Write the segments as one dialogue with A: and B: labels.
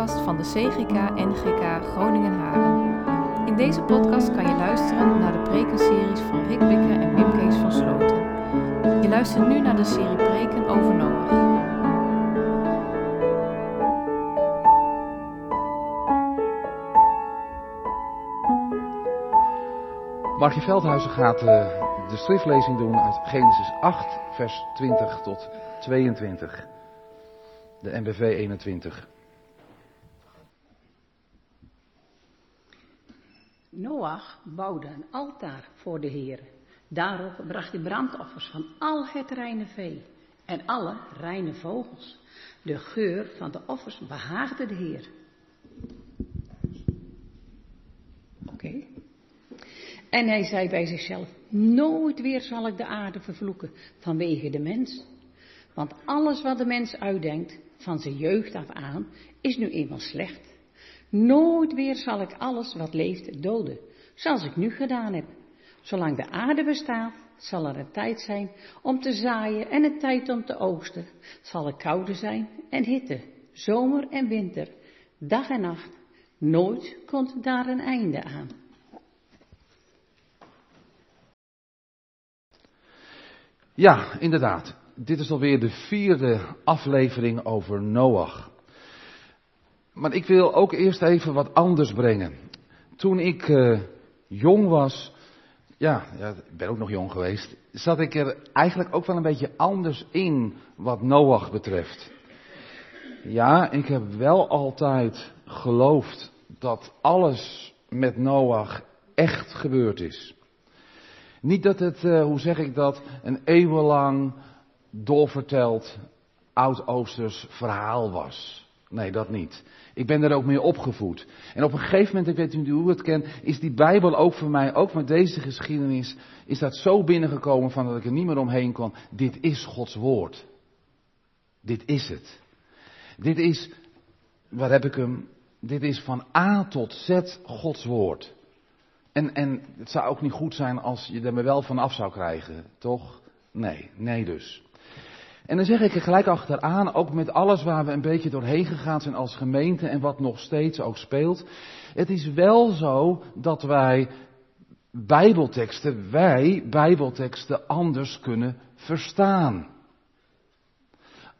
A: podcast van de CGK NGK Groningen Haren. In deze podcast kan je luisteren naar de prekenseries van Rick Bikker en Wim Kees van Sloten. Je luistert nu naar de serie preken over Noach.
B: Margie Veldhuizen gaat uh, de schriftlezing doen uit Genesis 8, vers 20 tot 22. De NBV 21.
C: Bouwde een altaar voor de Heer. Daarop bracht hij brandoffers van al het reine vee en alle reine vogels. De geur van de offers behaagde de Heer. Oké. En hij zei bij zichzelf: Nooit weer zal ik de aarde vervloeken vanwege de mens. Want alles wat de mens uitdenkt, van zijn jeugd af aan, is nu eenmaal slecht. Nooit weer zal ik alles wat leeft doden, zoals ik nu gedaan heb. Zolang de aarde bestaat, zal er een tijd zijn om te zaaien en een tijd om te oogsten. Zal er koude zijn en hitte, zomer en winter, dag en nacht. Nooit komt daar een einde aan.
B: Ja, inderdaad. Dit is alweer de vierde aflevering over Noach. Maar ik wil ook eerst even wat anders brengen. Toen ik uh, jong was, ja, ja, ik ben ook nog jong geweest, zat ik er eigenlijk ook wel een beetje anders in wat Noach betreft. Ja, ik heb wel altijd geloofd dat alles met Noach echt gebeurd is. Niet dat het, uh, hoe zeg ik dat, een eeuwenlang doorverteld oud-Oosters verhaal was. Nee, dat niet. Ik ben er ook mee opgevoed. En op een gegeven moment, ik weet niet hoe het kent, is die Bijbel ook voor mij, ook met deze geschiedenis, is dat zo binnengekomen van dat ik er niet meer omheen kon. Dit is Gods woord. Dit is het. Dit is, waar heb ik hem? Dit is van A tot Z Gods woord. En, en het zou ook niet goed zijn als je er me wel van af zou krijgen, toch? Nee, nee dus. En dan zeg ik er gelijk achteraan, ook met alles waar we een beetje doorheen gegaan zijn als gemeente en wat nog steeds ook speelt. Het is wel zo dat wij Bijbelteksten, wij Bijbelteksten anders kunnen verstaan.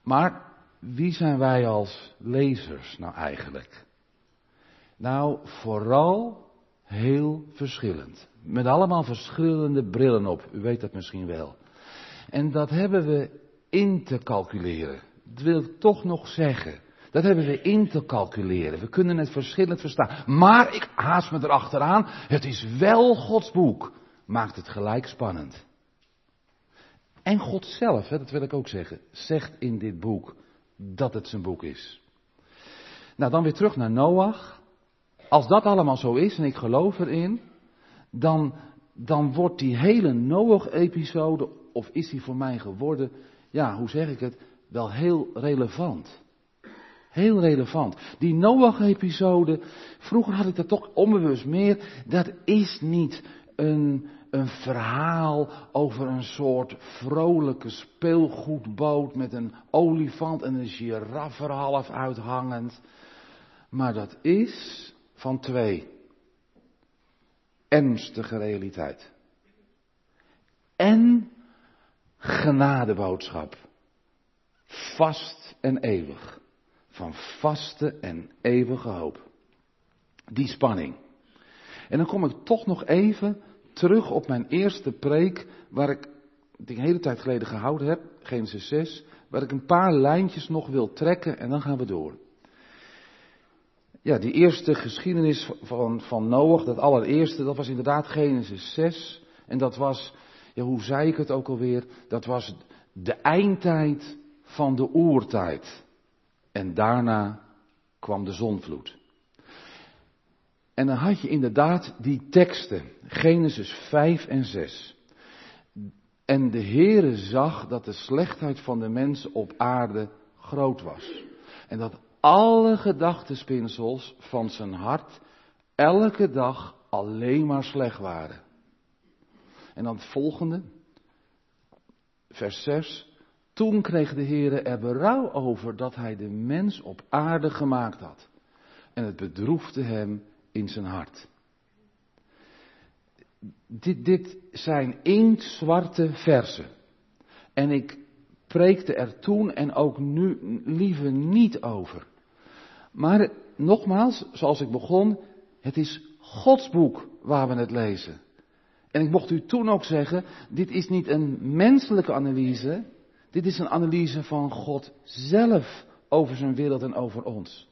B: Maar wie zijn wij als lezers nou eigenlijk? Nou, vooral heel verschillend. Met allemaal verschillende brillen op, u weet dat misschien wel. En dat hebben we in te calculeren. Dat wil ik toch nog zeggen. Dat hebben we in te calculeren. We kunnen het verschillend verstaan. Maar ik haast me erachteraan. Het is wel Gods boek. Maakt het gelijk spannend. En God zelf, hè, dat wil ik ook zeggen, zegt in dit boek dat het zijn boek is. Nou, dan weer terug naar Noach. Als dat allemaal zo is en ik geloof erin, dan, dan wordt die hele Noach-episode, of is die voor mij geworden, ja, hoe zeg ik het, wel heel relevant. Heel relevant. Die Noach-episode, vroeger had ik dat toch onbewust meer, dat is niet een, een verhaal over een soort vrolijke speelgoedboot met een olifant en een giraffe er half uithangend. Maar dat is van twee ernstige realiteit. En genadeboodschap. Vast en eeuwig. Van vaste en eeuwige hoop. Die spanning. En dan kom ik toch nog even terug op mijn eerste preek, waar ik die een hele tijd geleden gehouden heb, Genesis 6, waar ik een paar lijntjes nog wil trekken en dan gaan we door. Ja, die eerste geschiedenis van, van Noach, dat allereerste, dat was inderdaad Genesis 6. En dat was hoe zei ik het ook alweer? Dat was de eindtijd van de oertijd. En daarna kwam de zonvloed. En dan had je inderdaad die teksten, Genesis 5 en 6. En de Heere zag dat de slechtheid van de mens op aarde groot was. En dat alle gedachtenspinsels van zijn hart elke dag alleen maar slecht waren. En dan het volgende, vers 6. Toen kreeg de Heer er berouw over dat hij de mens op aarde gemaakt had. en het bedroefde hem in zijn hart. Dit, dit zijn inktzwarte versen. En ik preekte er toen en ook nu liever niet over. Maar nogmaals, zoals ik begon, het is Gods boek waar we het lezen. En ik mocht u toen ook zeggen, dit is niet een menselijke analyse, dit is een analyse van God zelf over zijn wereld en over ons.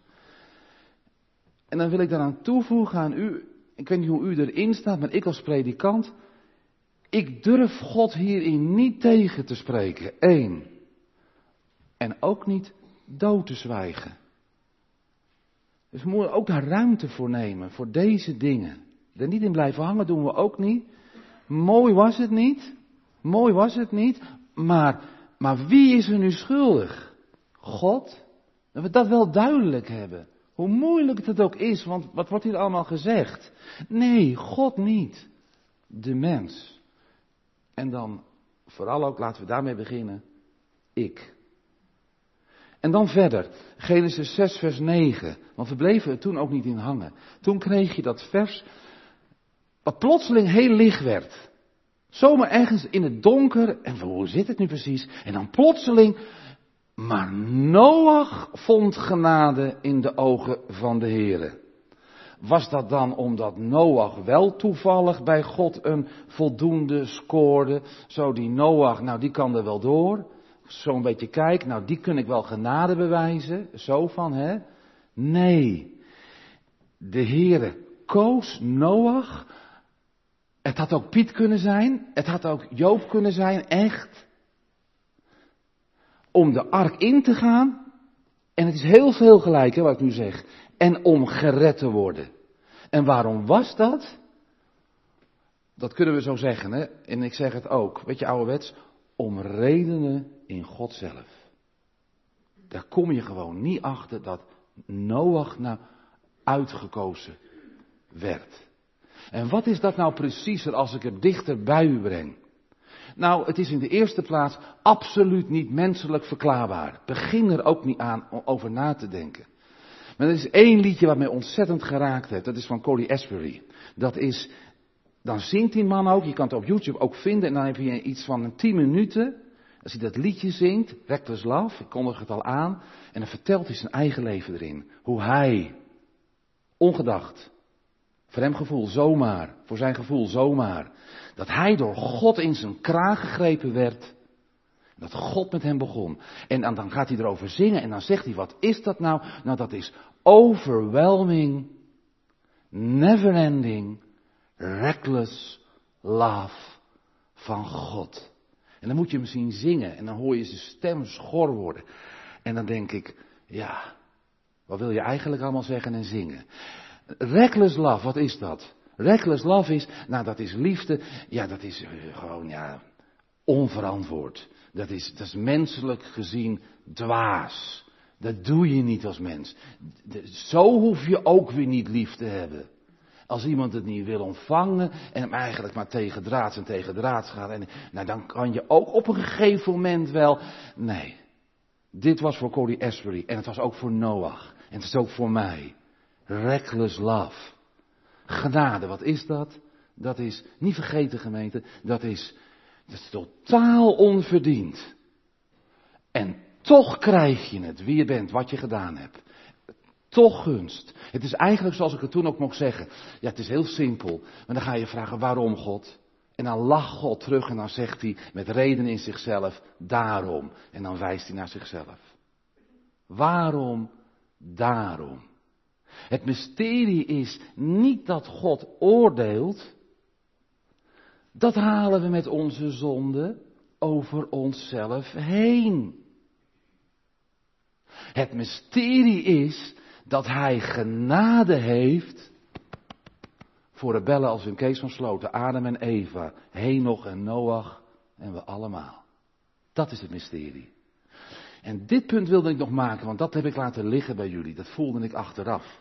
B: En dan wil ik daaraan toevoegen aan u, ik weet niet hoe u erin staat, maar ik als predikant, ik durf God hierin niet tegen te spreken. Eén. En ook niet dood te zwijgen. Dus we moeten ook daar ruimte voor nemen, voor deze dingen. Er niet in blijven hangen doen we ook niet. Mooi was het niet. Mooi was het niet. Maar, maar wie is er nu schuldig? God? Dat we dat wel duidelijk hebben. Hoe moeilijk het ook is, want wat wordt hier allemaal gezegd? Nee, God niet. De mens. En dan vooral ook, laten we daarmee beginnen, ik. En dan verder, Genesis 6, vers 9. Want we bleven er toen ook niet in hangen. Toen kreeg je dat vers, wat plotseling heel licht werd. Zomaar ergens in het donker, en hoe zit het nu precies? En dan plotseling, maar Noach vond genade in de ogen van de Heere. Was dat dan omdat Noach wel toevallig bij God een voldoende scoorde? Zo die Noach, nou die kan er wel door. Zo'n beetje kijk, nou die kun ik wel genade bewijzen. Zo van, hè? Nee. De Heere koos Noach. Het had ook Piet kunnen zijn. Het had ook Joop kunnen zijn, echt om de ark in te gaan. En het is heel veel gelijk, hè, wat ik nu zeg. En om gered te worden. En waarom was dat? Dat kunnen we zo zeggen, hè. En ik zeg het ook, weet je, ouderwets. Om redenen in God zelf. Daar kom je gewoon niet achter dat Noach nou uitgekozen werd. En wat is dat nou preciezer als ik het dichter bij u breng? Nou, het is in de eerste plaats absoluut niet menselijk verklaarbaar. Begin er ook niet aan om over na te denken. Maar er is één liedje wat mij ontzettend geraakt heeft. Dat is van Cody Asbury. Dat is, dan zingt die man ook, je kan het op YouTube ook vinden. En dan heb je iets van een tien minuten. Als hij dat liedje zingt, Reckless Love, ik kondig het al aan. En dan vertelt hij zijn eigen leven erin. Hoe hij, ongedacht, voor hem gevoel zomaar, voor zijn gevoel zomaar. Dat hij door God in zijn kraag gegrepen werd. Dat God met hem begon. En dan gaat hij erover zingen en dan zegt hij, wat is dat nou? Nou, dat is overwhelming, never-ending, reckless love van God. En dan moet je hem zien zingen en dan hoor je zijn stem schor worden. En dan denk ik, ja, wat wil je eigenlijk allemaal zeggen en zingen? Reckless love, wat is dat? Reckless love is, nou dat is liefde, ja dat is eh, gewoon, ja, onverantwoord. Dat is, dat is menselijk gezien dwaas. Dat doe je niet als mens. Zo hoef je ook weer niet lief te hebben. Als iemand het niet wil ontvangen en hem eigenlijk maar tegen draads en tegen draads gaat, en, nou dan kan je ook op een gegeven moment wel. Nee, dit was voor Cody Asbury en het was ook voor Noach en het is ook voor mij. Reckless love. Genade, wat is dat? Dat is, niet vergeten gemeente, dat is, dat is totaal onverdiend. En toch krijg je het, wie je bent, wat je gedaan hebt. Toch gunst. Het is eigenlijk zoals ik het toen ook mocht zeggen. Ja, het is heel simpel. Maar dan ga je vragen waarom God. En dan lacht God terug en dan zegt hij met reden in zichzelf, daarom. En dan wijst hij naar zichzelf. Waarom? Daarom. Het mysterie is niet dat God oordeelt. Dat halen we met onze zonde over onszelf heen. Het mysterie is dat Hij genade heeft voor rebellen als in Kees van Sloten, Adam en Eva, Henoch en Noach en we allemaal. Dat is het mysterie. En dit punt wilde ik nog maken, want dat heb ik laten liggen bij jullie. Dat voelde ik achteraf.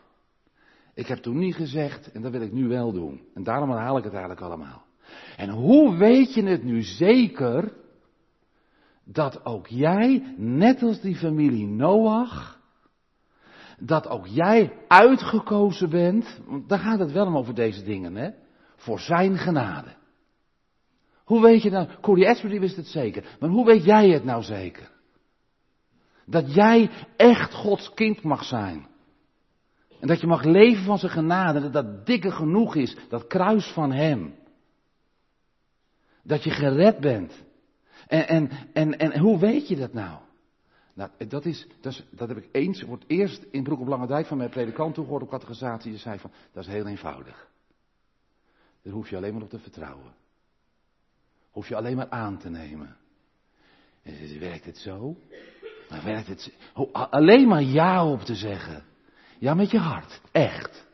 B: Ik heb toen niet gezegd, en dat wil ik nu wel doen. En daarom herhaal ik het eigenlijk allemaal. En hoe weet je het nu zeker dat ook jij, net als die familie Noach, dat ook jij uitgekozen bent, want daar gaat het wel om over deze dingen, hè? Voor zijn genade. Hoe weet je nou, Corey Asbury wist het zeker, maar hoe weet jij het nou zeker? Dat jij echt Gods kind mag zijn. En dat je mag leven van zijn genade, dat dat dikke genoeg is, dat kruis van hem. Dat je gered bent. En, en, en, en hoe weet je dat nou? Nou, dat, is, dat, is, dat heb ik eens, wordt eerst in Broek op Lange Dijk van mijn predikant toegehoord op categorisatie. Die zei van, dat is heel eenvoudig. Daar hoef je alleen maar op te vertrouwen. Hoef je alleen maar aan te nemen. En werkt het zo? Maar werkt het Alleen maar ja op te zeggen. Ja, met je hart. Echt.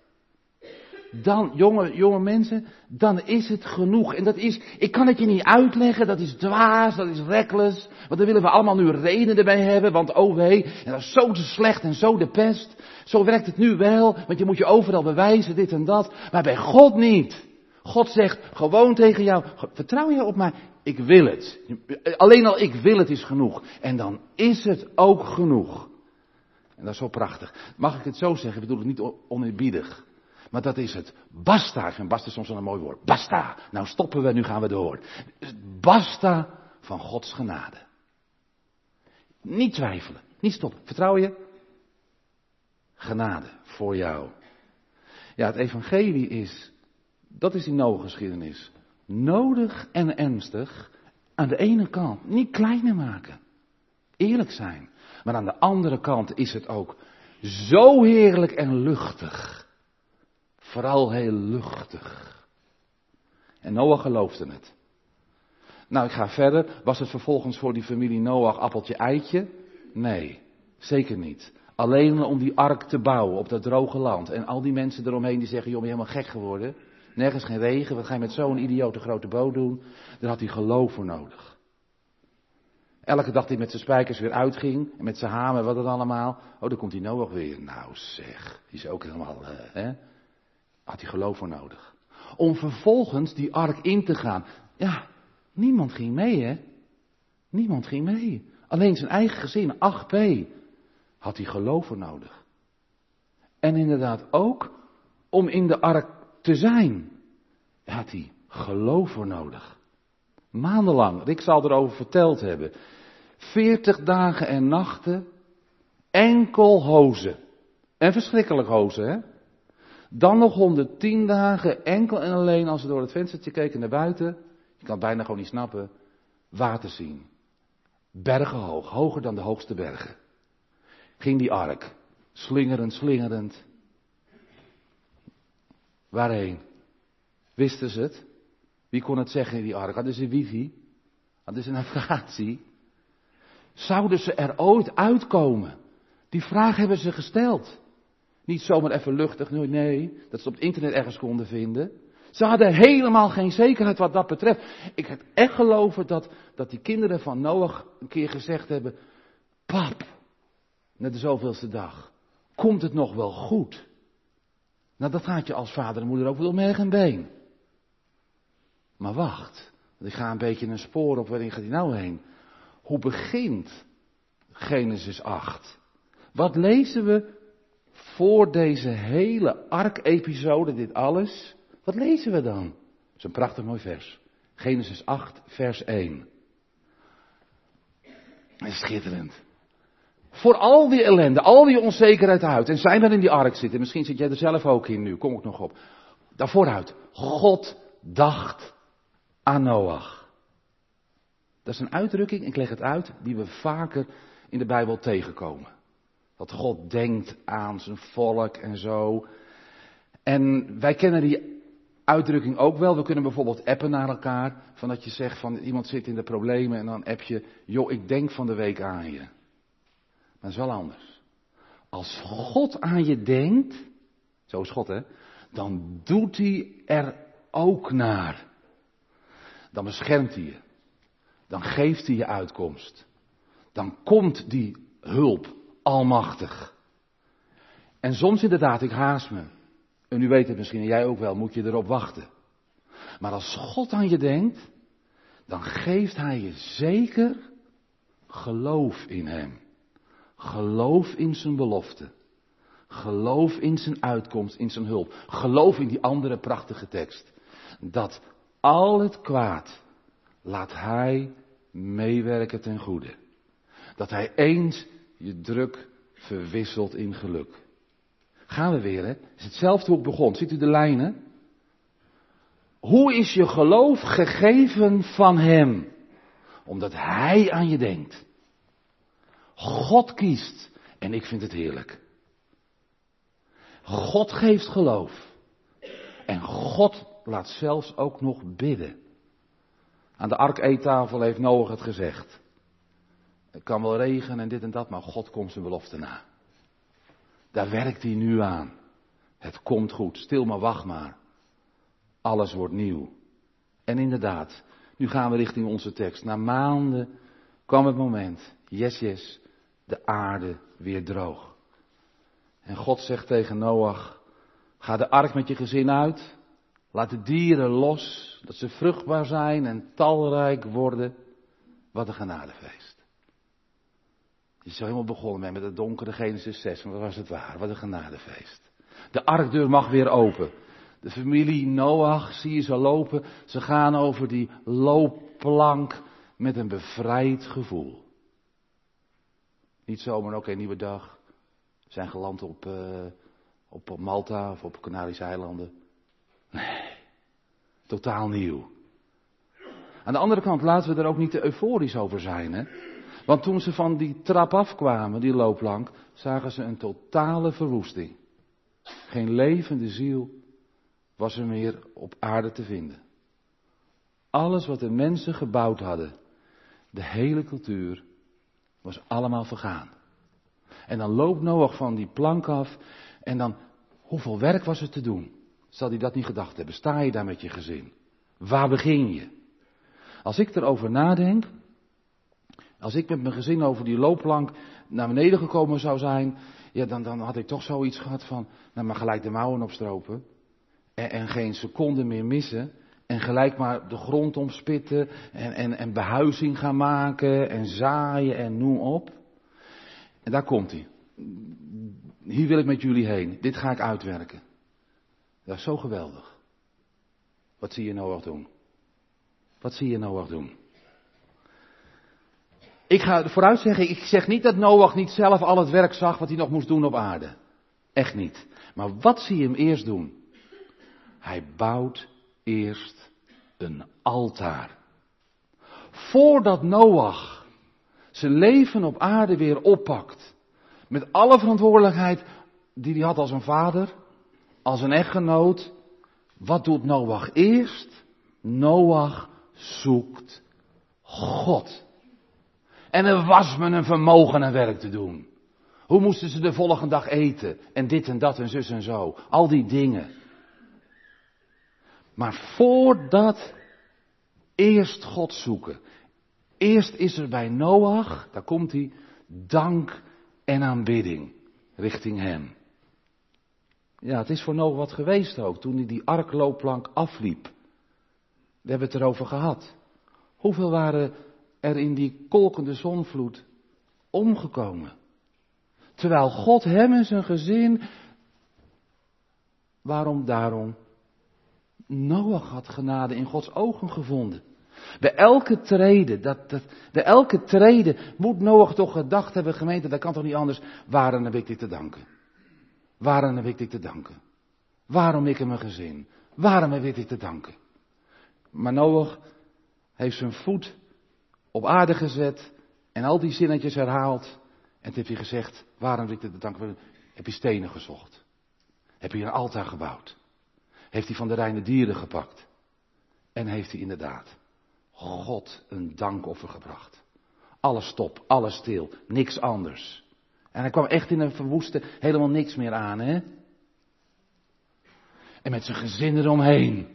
B: Dan, jonge, jonge mensen, dan is het genoeg. En dat is, ik kan het je niet uitleggen, dat is dwaas, dat is reckless. Want dan willen we allemaal nu redenen erbij hebben, want oh wee, en dat is zo slecht en zo de pest. Zo werkt het nu wel, want je moet je overal bewijzen, dit en dat. Maar bij God niet. God zegt gewoon tegen jou, vertrouw je op mij, ik wil het. Alleen al ik wil het is genoeg. En dan is het ook genoeg. En dat is zo prachtig. Mag ik het zo zeggen? Ik bedoel het niet oneerbiedig. Maar dat is het. Basta. Ik vind basta soms wel een mooi woord. Basta. Nou stoppen we, nu gaan we door. Basta van Gods genade. Niet twijfelen. Niet stoppen. Vertrouw je? Genade voor jou. Ja, het evangelie is, dat is die Noah-geschiedenis. Nodig en ernstig. Aan de ene kant niet kleiner maken. Eerlijk zijn. Maar aan de andere kant is het ook zo heerlijk en luchtig. Vooral heel luchtig. En Noach geloofde het. Nou, ik ga verder. Was het vervolgens voor die familie Noach appeltje eitje? Nee, zeker niet. Alleen om die ark te bouwen op dat droge land. En al die mensen eromheen die zeggen, joh, ben je helemaal gek geworden? Nergens geen regen, wat ga je met zo'n idiote grote boot doen? Daar had hij geloof voor nodig. Elke dag die met zijn spijkers weer uitging. En met zijn hamer, wat het allemaal. Oh, dan komt die Noach weer. Nou zeg, die is ook helemaal, uh, hè. Had hij geloof voor nodig. Om vervolgens die ark in te gaan. Ja, niemand ging mee, hè. Niemand ging mee. Alleen zijn eigen gezin, 8p, had hij geloof voor nodig. En inderdaad ook om in de ark te zijn, had hij geloof voor nodig. Maandenlang, Rick zal erover verteld hebben. Veertig dagen en nachten, enkel hozen. En verschrikkelijk hozen, hè? Dan nog 110 dagen, enkel en alleen als we door het venstertje keken naar buiten. Je kan het bijna gewoon niet snappen. Water zien. Bergen hoog, hoger dan de hoogste bergen. Ging die ark. Slingerend, slingerend. Waarheen? Wisten ze het? Wie kon het zeggen in die ark? Hadden ze wifi? Hadden ze navigatie? Zouden ze er ooit uitkomen? Die vraag hebben ze gesteld. Niet zomaar even luchtig, nee, dat ze op het internet ergens konden vinden. Ze hadden helemaal geen zekerheid wat dat betreft. Ik heb echt geloven dat, dat die kinderen van Noach een keer gezegd hebben: Pap, net de zoveelste dag, komt het nog wel goed? Nou, dat gaat je als vader en moeder ook wel merg en been. Maar wacht, ik ga een beetje een spoor op waarin gaat hij nou heen. Hoe begint Genesis 8? Wat lezen we voor deze hele ark-episode, dit alles? Wat lezen we dan? Dat is een prachtig mooi vers. Genesis 8, vers 1. Dat is schitterend. Voor al die ellende, al die onzekerheid uit. En zijn we in die ark zitten. Misschien zit jij er zelf ook in nu. Kom ik nog op. Daarvooruit. God dacht aan. Dat is een uitdrukking, ik leg het uit, die we vaker in de Bijbel tegenkomen. Dat God denkt aan zijn volk en zo. En wij kennen die uitdrukking ook wel. We kunnen bijvoorbeeld appen naar elkaar. Van dat je zegt van iemand zit in de problemen en dan app je, joh, ik denk van de week aan je. Maar dat is wel anders. Als God aan je denkt, zo is God hè, dan doet hij er ook naar. Dan beschermt hij je. Dan geeft hij je uitkomst. Dan komt die hulp almachtig. En soms inderdaad, ik haast me. En u weet het misschien, en jij ook wel, moet je erop wachten. Maar als God aan je denkt, dan geeft Hij je zeker geloof in Hem. Geloof in zijn belofte. Geloof in zijn uitkomst, in zijn hulp. Geloof in die andere prachtige tekst. Dat al het kwaad laat hij meewerken ten goede. Dat hij eens je druk verwisselt in geluk. Gaan we weer, hè? Het is hetzelfde hoe ik begon. Ziet u de lijnen? Hoe is je geloof gegeven van Hem? Omdat Hij aan je denkt. God kiest. En ik vind het heerlijk. God geeft geloof. En God laat zelfs ook nog bidden. Aan de ark-eettafel heeft Noach het gezegd. Het kan wel regenen en dit en dat, maar God komt zijn belofte na. Daar werkt hij nu aan. Het komt goed, stil maar wacht maar. Alles wordt nieuw. En inderdaad, nu gaan we richting onze tekst. Na maanden kwam het moment, yes yes, de aarde weer droog. En God zegt tegen Noach, ga de ark met je gezin uit, laat de dieren los, dat ze vruchtbaar zijn en talrijk worden. Wat een genadefeest. Je is helemaal begonnen met het donkere Genesis 6, maar wat was het waar? Wat een genadefeest. De arkdeur mag weer open. De familie Noach zie je ze lopen. Ze gaan over die loopplank met een bevrijd gevoel. Niet zomaar, oké, nieuwe dag. We zijn geland op, op, op Malta of op Canarische eilanden. Nee, totaal nieuw. Aan de andere kant laten we er ook niet te euforisch over zijn. Hè? Want toen ze van die trap afkwamen, die loopplank, zagen ze een totale verwoesting. Geen levende ziel was er meer op aarde te vinden. Alles wat de mensen gebouwd hadden, de hele cultuur, was allemaal vergaan. En dan loopt Noach van die plank af en dan, hoeveel werk was er te doen? Zal hij dat niet gedacht hebben? Sta je daar met je gezin? Waar begin je? Als ik erover nadenk, als ik met mijn gezin over die loopplank naar beneden gekomen zou zijn, ja, dan, dan had ik toch zoiets gehad van, nou maar gelijk de mouwen opstropen. En, en geen seconde meer missen. En gelijk maar de grond omspitten en, en, en behuizing gaan maken en zaaien en noem op. En daar komt hij. Hier wil ik met jullie heen. Dit ga ik uitwerken. Dat is zo geweldig. Wat zie je Noach doen? Wat zie je Noach doen? Ik ga vooruit zeggen, ik zeg niet dat Noach niet zelf al het werk zag wat hij nog moest doen op aarde. Echt niet. Maar wat zie je hem eerst doen? Hij bouwt eerst een altaar. Voordat Noach zijn leven op aarde weer oppakt, met alle verantwoordelijkheid die hij had als een vader, als een echtgenoot, wat doet Noach eerst? Noach zoekt God. En er was men een vermogen en werk te doen. Hoe moesten ze de volgende dag eten? En dit en dat en zus en zo. Al die dingen. Maar voordat eerst God zoeken. Eerst is er bij Noach, daar komt hij, dank en aanbidding richting hem. Ja, het is voor Noach wat geweest ook, toen hij die arkloopplank afliep. We hebben het erover gehad. Hoeveel waren er in die kolkende zonvloed omgekomen? Terwijl God hem en zijn gezin, waarom daarom? Noach had genade in Gods ogen gevonden. Bij elke trede, dat, dat, bij elke trede moet Noach toch gedacht hebben, gemeente, dat kan toch niet anders, waarom heb ik dit te danken? Waarom heb ik dit te danken? Waarom ik en mijn gezin? Waarom heb ik dit te danken? Maar Noach heeft zijn voet op aarde gezet en al die zinnetjes herhaald. En toen heeft hij gezegd, waarom heb ik dit te danken? Heb je stenen gezocht? Heb je een altaar gebouwd? Heeft hij van de reine dieren gepakt? En heeft hij inderdaad God een dankoffer gebracht. Alles stop, alles stil, niks anders. En hij kwam echt in een verwoeste, helemaal niks meer aan, hè? En met zijn gezin eromheen.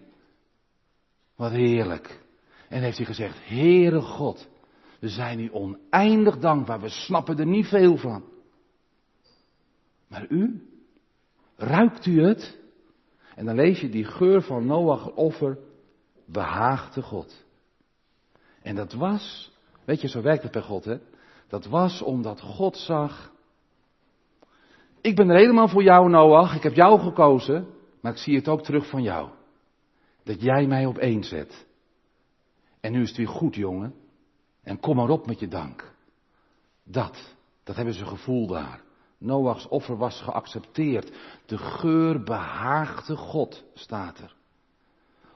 B: Wat heerlijk. En heeft hij gezegd, Heere God, we zijn u oneindig dankbaar, we snappen er niet veel van. Maar u, ruikt u het? En dan lees je die geur van Noach offer behaagde God. En dat was, weet je, zo werkt het bij God, hè? Dat was omdat God zag, Ik ben er helemaal voor jou, Noach. Ik heb jou gekozen. Maar ik zie het ook terug van jou. Dat jij mij op één zet. En nu is het weer goed, jongen. En kom maar op met je dank. Dat, dat hebben ze gevoel daar. Noachs offer was geaccepteerd. De geur behaagde God, staat er.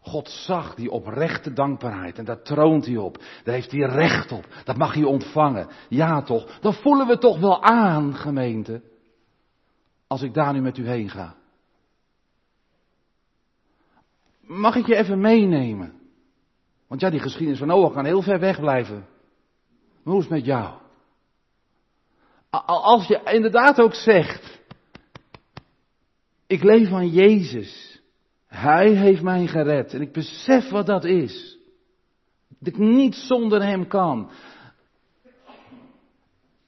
B: God zag die oprechte dankbaarheid en daar troont hij op. Daar heeft hij recht op. Dat mag hij ontvangen. Ja toch, dan voelen we toch wel aan, gemeente. Als ik daar nu met u heen ga. Mag ik je even meenemen? Want ja, die geschiedenis van Noach kan heel ver weg blijven. Maar hoe is het met jou? Als je inderdaad ook zegt, ik leef van Jezus. Hij heeft mij gered en ik besef wat dat is. Dat ik niet zonder hem kan.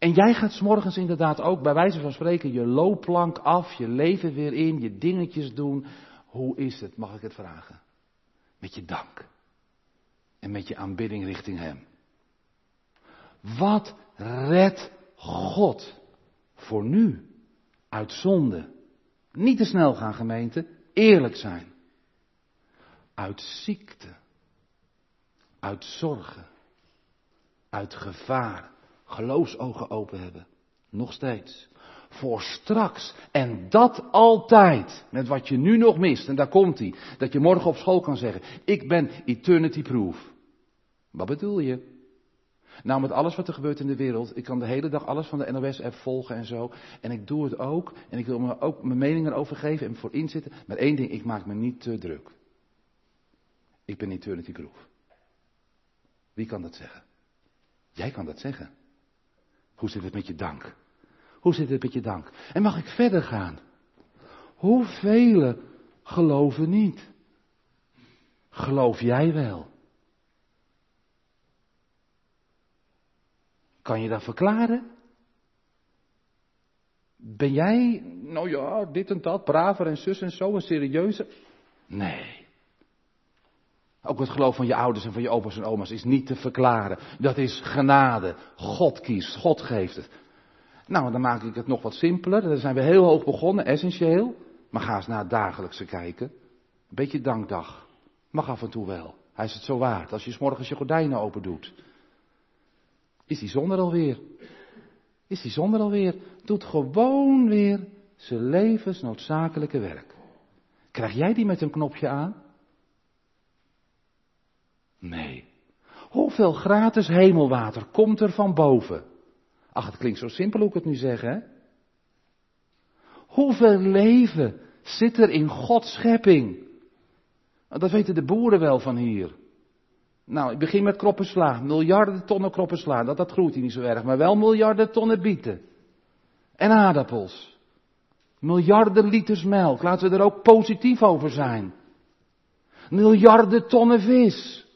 B: En jij gaat morgens inderdaad ook bij wijze van spreken je loopplank af, je leven weer in, je dingetjes doen. Hoe is het, mag ik het vragen? Met je dank. En met je aanbidding richting hem. Wat redt God voor nu uit zonde? Niet te snel gaan gemeente, eerlijk zijn. Uit ziekte, uit zorgen, uit gevaar, geloofsogen open hebben. Nog steeds. Voor straks. En dat altijd. Met wat je nu nog mist. En daar komt hij. Dat je morgen op school kan zeggen. Ik ben eternity proof. Wat bedoel je? Nou, met alles wat er gebeurt in de wereld. Ik kan de hele dag alles van de NOS-app volgen en zo. En ik doe het ook. En ik wil me ook mijn meningen erover geven en voor inzitten. Maar één ding, ik maak me niet te druk. Ik ben eternity proof. Wie kan dat zeggen? Jij kan dat zeggen. Hoe zit het met je dank? Hoe zit het met je dank? En mag ik verder gaan? Hoeveel geloven niet? Geloof jij wel? Kan je dat verklaren? Ben jij, nou ja, dit en dat, braver en zus en zo, en serieuzer? Nee. Ook het geloof van je ouders en van je opa's en oma's is niet te verklaren. Dat is genade. God kiest, God geeft het. Nou, dan maak ik het nog wat simpeler. Dan zijn we heel hoog begonnen, essentieel. Maar ga eens naar het dagelijkse kijken. Een beetje dankdag. Mag af en toe wel. Hij is het zo waard. Als je s morgens je gordijnen open doet. Is die zon er alweer? Is die zon er alweer? Doet gewoon weer zijn levensnoodzakelijke werk. Krijg jij die met een knopje aan? Nee. Hoeveel gratis hemelwater komt er van boven? Ach, het klinkt zo simpel hoe ik het nu zeg, hè? Hoeveel leven zit er in Gods schepping? Dat weten de boeren wel van hier. Nou, ik begin met kroppen sla. Miljarden tonnen kroppen sla. Dat, dat groeit hier niet zo erg. Maar wel miljarden tonnen bieten. En aardappels. Miljarden liters melk. Laten we er ook positief over zijn. Miljarden tonnen vis.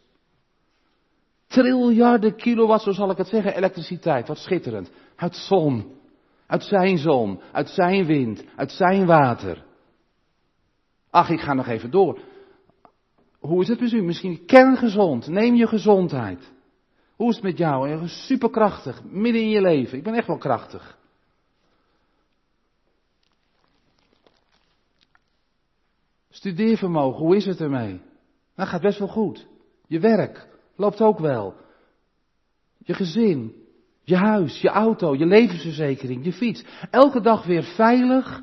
B: Triljarden kilowatt, zo zal ik het zeggen, elektriciteit. Wat schitterend. Uit zon. Uit zijn zon. Uit zijn wind. Uit zijn water. Ach, ik ga nog even door. Hoe is het met u? Misschien kerngezond. Neem je gezondheid. Hoe is het met jou? Superkrachtig. Midden in je leven. Ik ben echt wel krachtig. Studeervermogen, hoe is het ermee? Dat gaat best wel goed. Je werk loopt ook wel. Je gezin, je huis, je auto, je levensverzekering, je fiets. Elke dag weer veilig,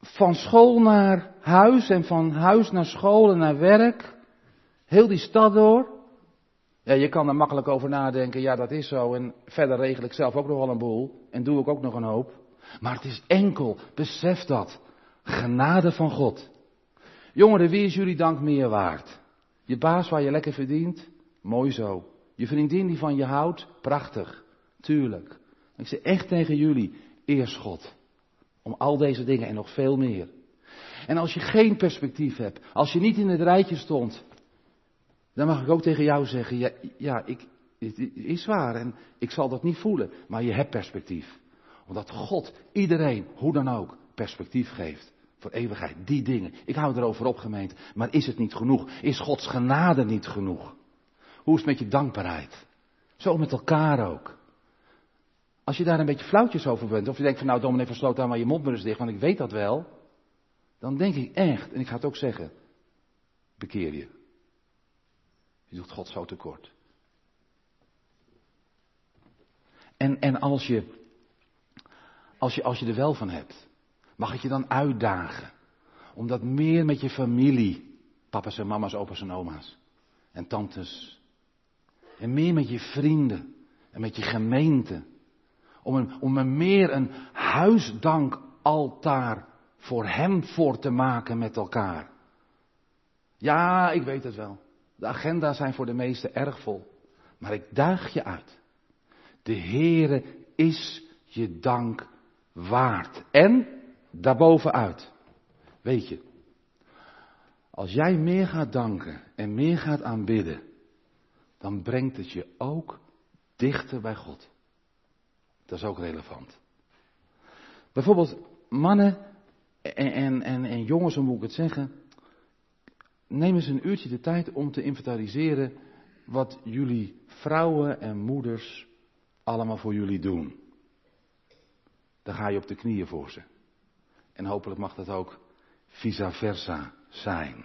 B: van school naar huis en van huis naar school en naar werk. Heel die stad door. Ja, je kan er makkelijk over nadenken, ja dat is zo. En verder regel ik zelf ook nog wel een boel. En doe ik ook nog een hoop. Maar het is enkel, besef dat. Genade van God. Jongeren, wie is jullie dank meer waard? Je baas waar je lekker verdient? Mooi zo. Je vriendin die van je houdt? Prachtig. Tuurlijk. Ik zeg echt tegen jullie, eerst God. Om al deze dingen en nog veel meer. En als je geen perspectief hebt, als je niet in het rijtje stond, dan mag ik ook tegen jou zeggen, ja, ik, het is waar en ik zal dat niet voelen, maar je hebt perspectief. Omdat God iedereen, hoe dan ook, perspectief geeft. Voor eeuwigheid, die dingen. Ik hou erover op, gemeente. Maar is het niet genoeg? Is Gods genade niet genoeg? Hoe is het met je dankbaarheid? Zo met elkaar ook. Als je daar een beetje flauwtjes over bent, of je denkt van nou dominee versloot aan maar je mond maar dicht, want ik weet dat wel. Dan denk ik echt, en ik ga het ook zeggen, bekeer je. Je doet God zo tekort. En, en als, je, als, je, als je er wel van hebt, mag ik je dan uitdagen om dat meer met je familie, papa's en mama's, opa's en oma's en tantes, en meer met je vrienden en met je gemeente, om een, om een meer een huisdankaltaar voor hem voor te maken met elkaar. Ja, ik weet het wel. De agenda's zijn voor de meesten erg vol. Maar ik daag je uit. De Heere is je dank waard. En daarbovenuit. Weet je, als jij meer gaat danken en meer gaat aanbidden, dan brengt het je ook dichter bij God. Dat is ook relevant. Bijvoorbeeld mannen en, en, en, en jongens, hoe moet ik het zeggen? Neem eens een uurtje de tijd om te inventariseren wat jullie vrouwen en moeders allemaal voor jullie doen. Dan ga je op de knieën voor ze. En hopelijk mag dat ook vice versa zijn.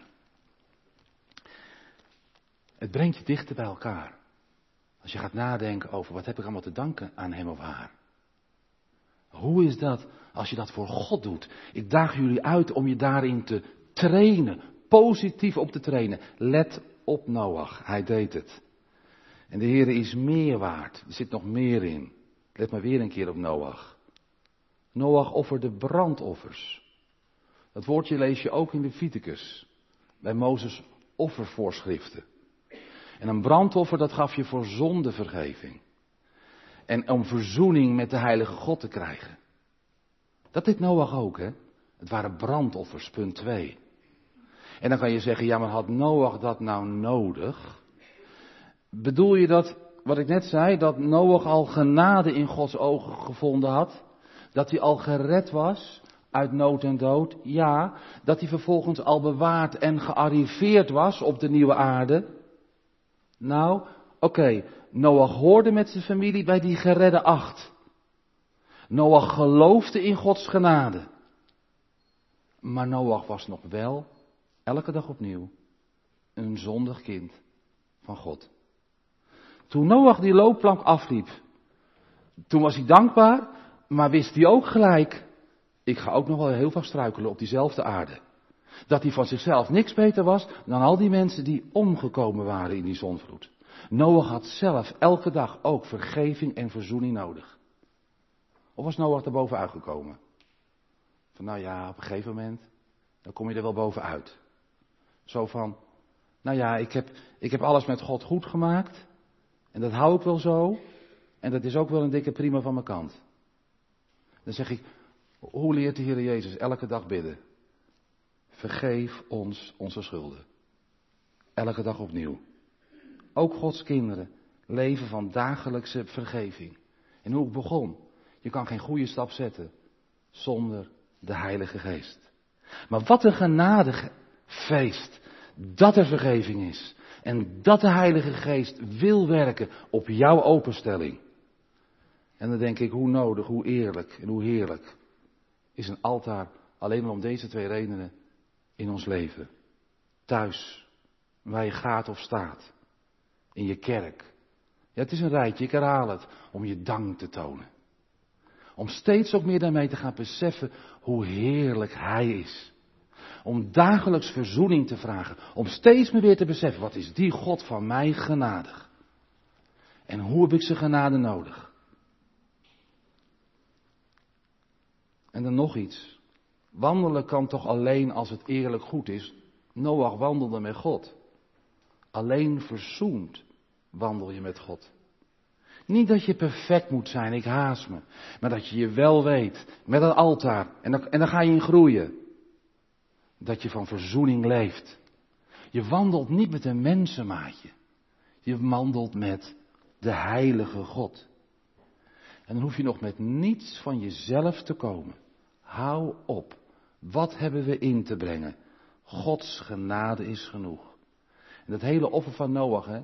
B: Het brengt je dichter bij elkaar. Als je gaat nadenken over wat heb ik allemaal te danken aan hem of haar. Hoe is dat als je dat voor God doet? Ik daag jullie uit om je daarin te trainen, positief op te trainen. Let op Noach, hij deed het. En de Heer is meer waard. Er zit nog meer in. Let maar weer een keer op Noach. Noach offerde brandoffers. Dat woordje lees je ook in de Viticus. Bij Mozes offervoorschriften. En een brandoffer dat gaf je voor zondevergeving. En om verzoening met de heilige God te krijgen. Dat deed Noach ook, hè? Het waren brandoffers, punt 2. En dan kan je zeggen, ja, maar had Noach dat nou nodig? Bedoel je dat, wat ik net zei, dat Noach al genade in Gods ogen gevonden had? Dat hij al gered was uit nood en dood? Ja. Dat hij vervolgens al bewaard en gearriveerd was op de nieuwe aarde? Nou, oké. Noach hoorde met zijn familie bij die geredde acht. Noach geloofde in Gods genade. Maar Noach was nog wel, elke dag opnieuw, een zondig kind van God. Toen Noach die loopplank afliep, toen was hij dankbaar, maar wist hij ook gelijk, ik ga ook nog wel heel vaak struikelen op diezelfde aarde. Dat hij van zichzelf niks beter was dan al die mensen die omgekomen waren in die zonvloed. Noach had zelf elke dag ook vergeving en verzoening nodig. Of was Noach er bovenuit gekomen? Van nou ja, op een gegeven moment, dan kom je er wel bovenuit. Zo van, nou ja, ik heb, ik heb alles met God goed gemaakt. En dat hou ik wel zo. En dat is ook wel een dikke prima van mijn kant. Dan zeg ik, hoe leert de Heer Jezus elke dag bidden? Vergeef ons onze schulden. Elke dag opnieuw. Ook Gods kinderen leven van dagelijkse vergeving. En hoe ik begon. Je kan geen goede stap zetten zonder de Heilige Geest. Maar wat een genadefeest dat er vergeving is. En dat de Heilige Geest wil werken op jouw openstelling. En dan denk ik, hoe nodig, hoe eerlijk en hoe heerlijk is een altaar alleen maar om deze twee redenen in ons leven. Thuis, waar je gaat of staat. In je kerk. Ja, het is een rijtje, ik herhaal het, om je dank te tonen. Om steeds ook meer daarmee te gaan beseffen hoe heerlijk Hij is. Om dagelijks verzoening te vragen. Om steeds meer weer te beseffen, wat is die God van mij genadig? En hoe heb ik zijn genade nodig? En dan nog iets. Wandelen kan toch alleen als het eerlijk goed is. Noach wandelde met God. Alleen verzoend wandel je met God. Niet dat je perfect moet zijn, ik haast me. Maar dat je je wel weet, met een altaar. En dan, en dan ga je in groeien. Dat je van verzoening leeft. Je wandelt niet met een mensenmaatje. Je wandelt met de heilige God. En dan hoef je nog met niets van jezelf te komen. Hou op. Wat hebben we in te brengen? Gods genade is genoeg. En dat hele offer van Noach, hè,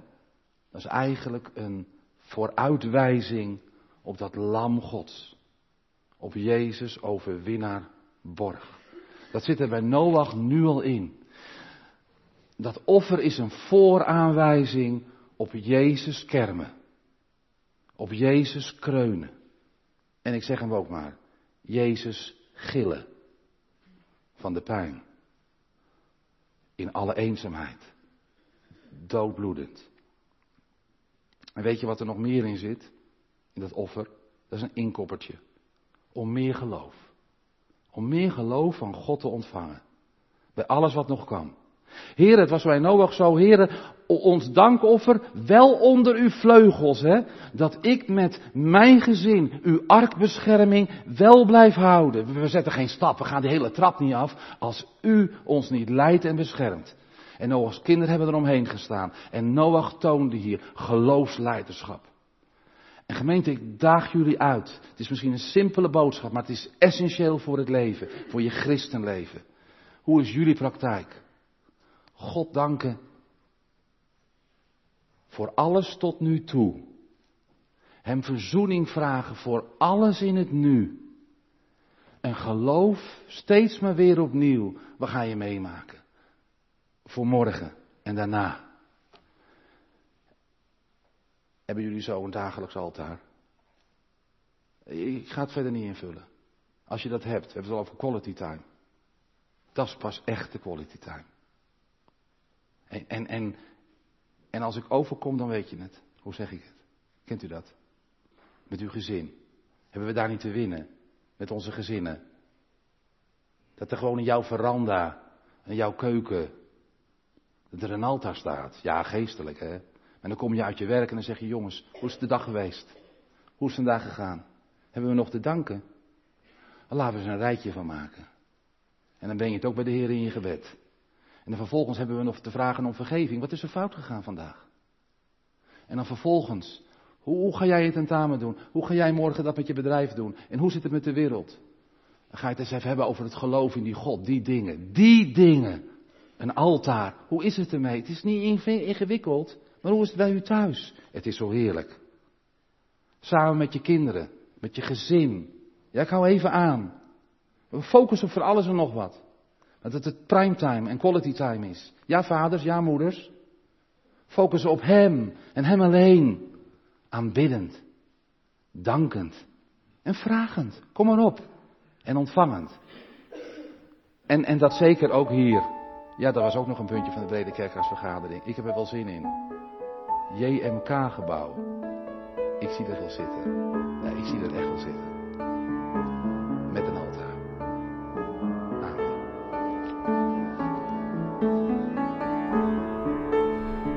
B: dat is eigenlijk een vooruitwijzing op dat lam Gods. Op Jezus overwinnaar borg. Dat zit er bij Noach nu al in. Dat offer is een vooraanwijzing op Jezus kermen. Op Jezus kreunen. En ik zeg hem ook maar, Jezus gillen van de pijn. In alle eenzaamheid. Doodbloedend. En weet je wat er nog meer in zit? In dat offer? Dat is een inkoppertje. Om meer geloof. Om meer geloof van God te ontvangen. Bij alles wat nog kan. Heer, het was bij Noach zo, Heer, ons dankoffer wel onder uw vleugels, hè, dat ik met mijn gezin uw arkbescherming wel blijf houden. We zetten geen stap, we gaan de hele trap niet af, als u ons niet leidt en beschermt. En Noach's kinderen hebben eromheen gestaan. En Noach toonde hier geloofsleiderschap. En gemeente, ik daag jullie uit. Het is misschien een simpele boodschap, maar het is essentieel voor het leven, voor je christenleven. Hoe is jullie praktijk? God danken voor alles tot nu toe. Hem verzoening vragen voor alles in het nu. En geloof steeds maar weer opnieuw. Wat ga je meemaken? Voor morgen en daarna. Hebben jullie zo een dagelijks altaar? Ik ga het verder niet invullen. Als je dat hebt, we hebben het al over quality time. Dat is pas echte quality time. En, en, en, en als ik overkom, dan weet je het. Hoe zeg ik het? Kent u dat? Met uw gezin. Hebben we daar niet te winnen? Met onze gezinnen. Dat er gewoon in jouw veranda, in jouw keuken, dat er een altaar staat. Ja, geestelijk hè. En dan kom je uit je werk en dan zeg je, jongens, hoe is de dag geweest? Hoe is het vandaag gegaan? Hebben we nog te danken? Dan laten we er een rijtje van maken. En dan ben je het ook bij de Heer in je gebed. En dan vervolgens hebben we nog te vragen om vergeving. Wat is er fout gegaan vandaag? En dan vervolgens, hoe, ga jij het tentamen doen? Hoe ga jij morgen dat met je bedrijf doen? En hoe zit het met de wereld? Dan ga je het eens even hebben over het geloof in die God, die dingen. Die dingen. Een altaar. Hoe is het ermee? Het is niet ingewikkeld. Maar hoe is het bij u thuis? Het is zo heerlijk. Samen met je kinderen, met je gezin. Ja, ik hou even aan. We focussen op voor alles en nog wat. Dat het het primetime en quality time is. Ja, vaders, ja, moeders. Focussen op Hem en Hem alleen. Aanbiddend, dankend en vragend. Kom maar op. En ontvangend. En, en dat zeker ook hier. Ja, dat was ook nog een puntje van de Brede Kerkraadsvergadering. Ik heb er wel zin in. JMK-gebouw. Ik zie er wel zitten. Ja, ik zie er echt wel zitten.